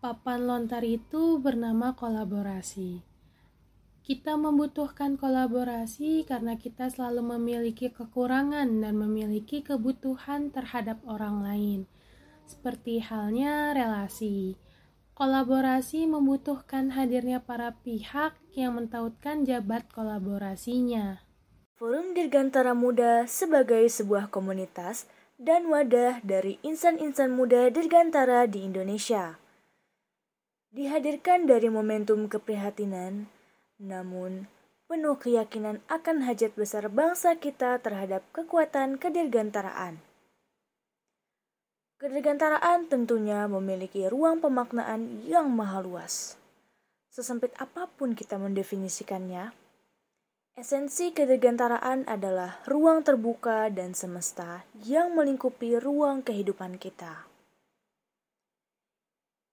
Papan lontar itu bernama kolaborasi. Kita membutuhkan kolaborasi karena kita selalu memiliki kekurangan dan memiliki kebutuhan terhadap orang lain, seperti halnya relasi. Kolaborasi membutuhkan hadirnya para pihak yang mentautkan jabat kolaborasinya. Forum Dirgantara Muda sebagai sebuah komunitas dan wadah dari insan-insan muda Dirgantara di Indonesia dihadirkan dari momentum keprihatinan, namun penuh keyakinan akan hajat besar bangsa kita terhadap kekuatan kedirgantaraan. Kedirgantaraan tentunya memiliki ruang pemaknaan yang maha luas. Sesempit apa pun kita mendefinisikannya, esensi kedirgantaraan adalah ruang terbuka dan semesta yang melingkupi ruang kehidupan kita.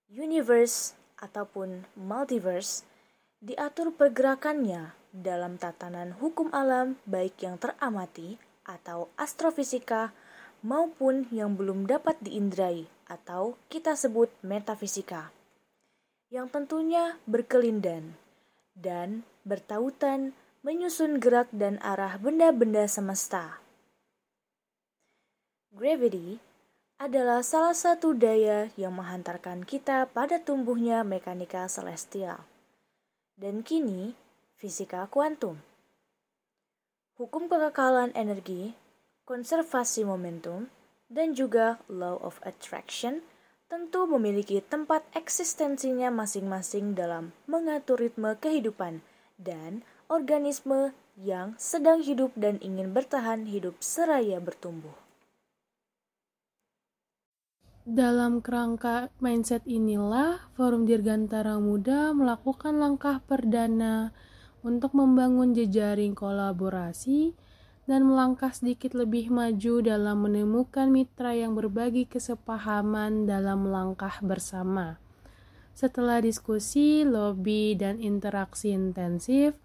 Universe ataupun multiverse diatur pergerakannya dalam tatanan hukum alam baik yang teramati atau astrofisika maupun yang belum dapat diindrai atau kita sebut metafisika yang tentunya berkelindan dan bertautan menyusun gerak dan arah benda-benda semesta. Gravity adalah salah satu daya yang menghantarkan kita pada tumbuhnya mekanika celestial. Dan kini, fisika kuantum. Hukum kekekalan energi, konservasi momentum, dan juga law of attraction tentu memiliki tempat eksistensinya masing-masing dalam mengatur ritme kehidupan dan organisme yang sedang hidup dan ingin bertahan hidup seraya bertumbuh. Dalam kerangka mindset inilah, Forum Dirgantara Muda melakukan langkah perdana untuk membangun jejaring kolaborasi dan melangkah sedikit lebih maju dalam menemukan mitra yang berbagi kesepahaman dalam langkah bersama. Setelah diskusi, lobby, dan interaksi intensif,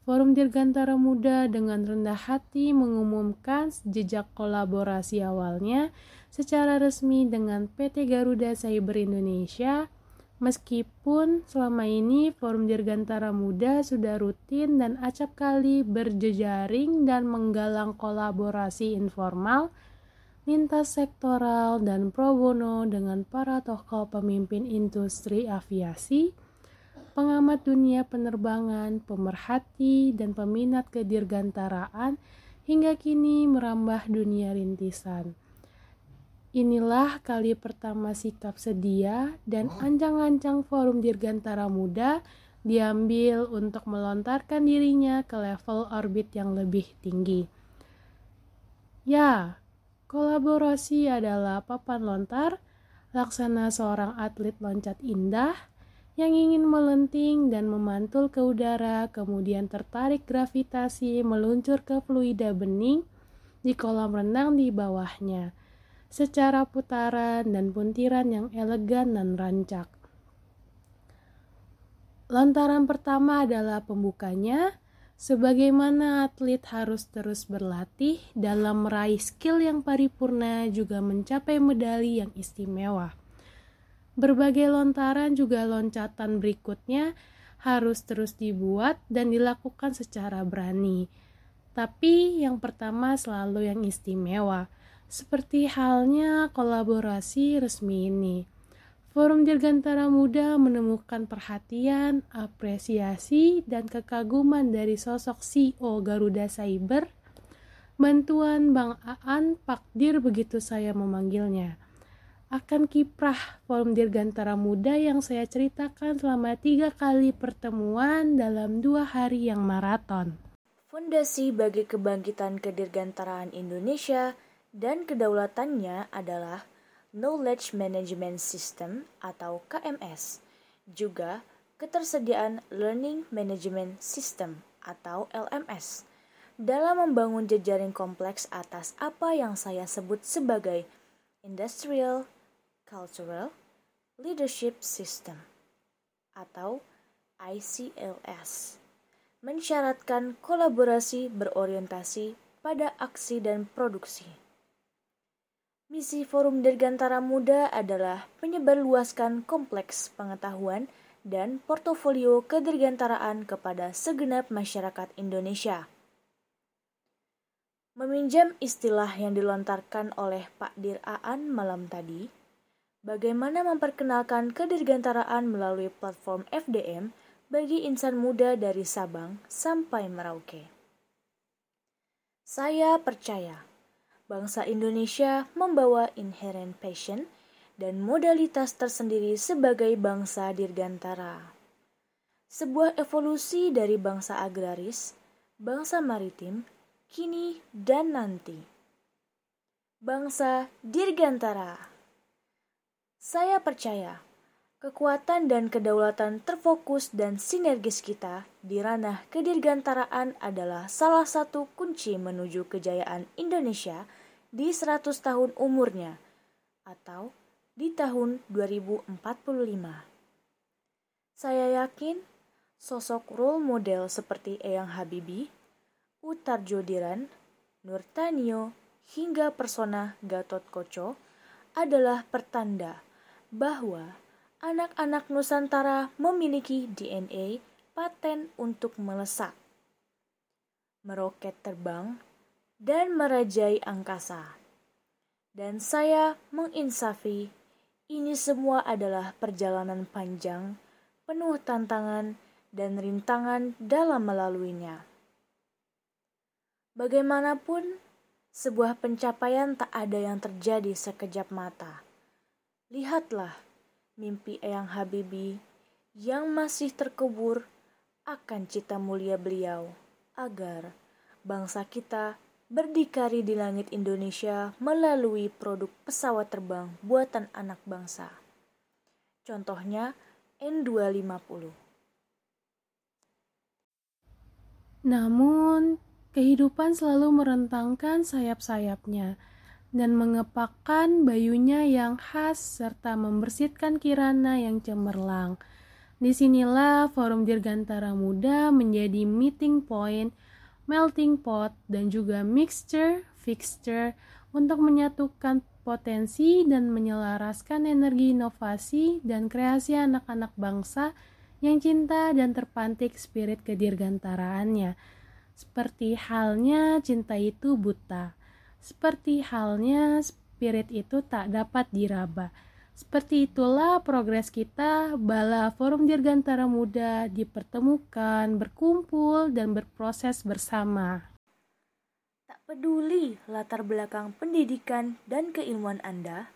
Forum Dirgantara Muda dengan rendah hati mengumumkan jejak kolaborasi awalnya secara resmi dengan PT Garuda Cyber Indonesia. Meskipun selama ini Forum Dirgantara Muda sudah rutin dan acap kali berjejaring dan menggalang kolaborasi informal lintas sektoral dan pro bono dengan para tokoh pemimpin industri aviasi, pengamat dunia penerbangan, pemerhati, dan peminat kedirgantaraan hingga kini merambah dunia rintisan. Inilah kali pertama sikap sedia dan ancang-ancang forum Dirgantara Muda diambil untuk melontarkan dirinya ke level orbit yang lebih tinggi. Ya, kolaborasi adalah papan lontar, laksana seorang atlet loncat indah yang ingin melenting dan memantul ke udara, kemudian tertarik gravitasi meluncur ke fluida bening di kolam renang di bawahnya secara putaran dan puntiran yang elegan dan rancak. Lantaran pertama adalah pembukanya, sebagaimana atlet harus terus berlatih dalam meraih skill yang paripurna juga mencapai medali yang istimewa. Berbagai lontaran juga loncatan berikutnya harus terus dibuat dan dilakukan secara berani. Tapi yang pertama selalu yang istimewa seperti halnya kolaborasi resmi ini. Forum Dirgantara Muda menemukan perhatian, apresiasi, dan kekaguman dari sosok CEO Garuda Cyber. Bantuan Bang Aan Pakdir begitu saya memanggilnya. Akan kiprah Forum Dirgantara Muda yang saya ceritakan selama tiga kali pertemuan dalam dua hari yang maraton. Fondasi bagi kebangkitan kedirgantaraan Indonesia – dan kedaulatannya adalah Knowledge Management System atau KMS, juga ketersediaan Learning Management System atau LMS dalam membangun jejaring kompleks atas apa yang saya sebut sebagai Industrial Cultural Leadership System atau ICLS mensyaratkan kolaborasi berorientasi pada aksi dan produksi Misi Forum Dirgantara Muda adalah menyebarluaskan kompleks pengetahuan dan portofolio kedirgantaraan kepada segenap masyarakat Indonesia. Meminjam istilah yang dilontarkan oleh Pak Dir Aan malam tadi, bagaimana memperkenalkan kedirgantaraan melalui platform FDM bagi insan muda dari Sabang sampai Merauke. Saya percaya bangsa Indonesia membawa inherent passion dan modalitas tersendiri sebagai bangsa dirgantara. Sebuah evolusi dari bangsa agraris, bangsa maritim, kini dan nanti. Bangsa dirgantara. Saya percaya kekuatan dan kedaulatan terfokus dan sinergis kita di ranah kedirgantaraan adalah salah satu kunci menuju kejayaan Indonesia di 100 tahun umurnya atau di tahun 2045. Saya yakin sosok role model seperti Eyang Habibie, Utar Jodiran, Nur Tanyo, hingga persona Gatot Koco adalah pertanda bahwa anak-anak Nusantara memiliki DNA paten untuk melesak, meroket terbang, dan merajai angkasa. Dan saya menginsafi, ini semua adalah perjalanan panjang, penuh tantangan dan rintangan dalam melaluinya. Bagaimanapun, sebuah pencapaian tak ada yang terjadi sekejap mata. Lihatlah mimpi Eyang Habibie yang masih terkubur akan cita mulia beliau agar bangsa kita berdikari di langit Indonesia melalui produk pesawat terbang buatan anak bangsa. Contohnya N250. Namun, kehidupan selalu merentangkan sayap-sayapnya dan mengepakkan bayunya yang khas serta membersihkan kirana yang cemerlang. Di sinilah Forum Dirgantara Muda menjadi meeting point melting pot, dan juga mixture, fixture untuk menyatukan potensi dan menyelaraskan energi inovasi dan kreasi anak-anak bangsa yang cinta dan terpantik spirit kedirgantaraannya. Seperti halnya cinta itu buta. Seperti halnya spirit itu tak dapat diraba seperti itulah progres kita bala Forum Dirgantara Muda dipertemukan, berkumpul, dan berproses bersama. Tak peduli latar belakang pendidikan dan keilmuan Anda,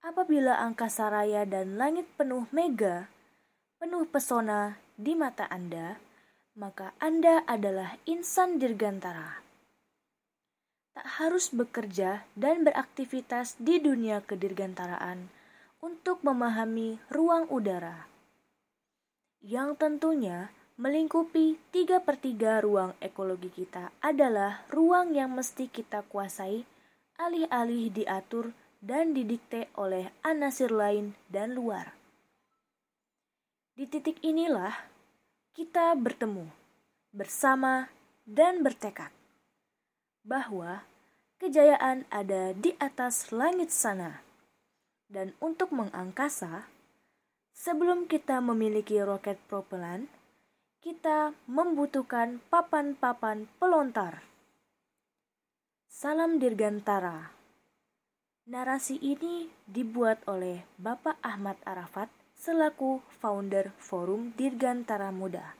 apabila angkasa raya dan langit penuh mega, penuh pesona di mata Anda, maka Anda adalah insan dirgantara. Tak harus bekerja dan beraktivitas di dunia kedirgantaraan untuk memahami ruang udara yang tentunya melingkupi tiga per tiga ruang ekologi kita adalah ruang yang mesti kita kuasai alih-alih diatur dan didikte oleh anasir lain dan luar. Di titik inilah kita bertemu bersama dan bertekad bahwa kejayaan ada di atas langit sana dan untuk mengangkasa, sebelum kita memiliki roket propelan, kita membutuhkan papan-papan pelontar. Salam Dirgantara. Narasi ini dibuat oleh Bapak Ahmad Arafat selaku founder Forum Dirgantara Muda.